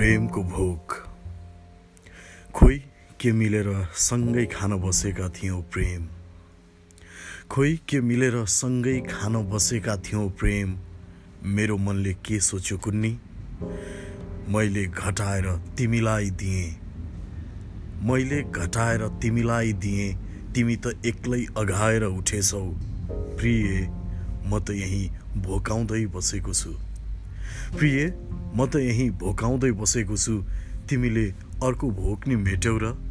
प्रेमको भोक खोइ के मिलेर सँगै खान बसेका थियौँ प्रेम? खोइ के मिलेर सँगै खान बसेका थियौँ प्रेम? मेरो मनले के सोच्यो कुन्नी? मैले घटाएर तिमीलाई दिएँ। मैले घटाएर तिमीलाई दिएँ। तिमी त एक्लै अघाएर उठेछौ। प्रिय म त यहीँ भोकाउँदै बसेको छु। प्रिय म त यहीँ भोकाउँदै बसेको छु। तिमीले अर्को भोक नि मेट्यौ र।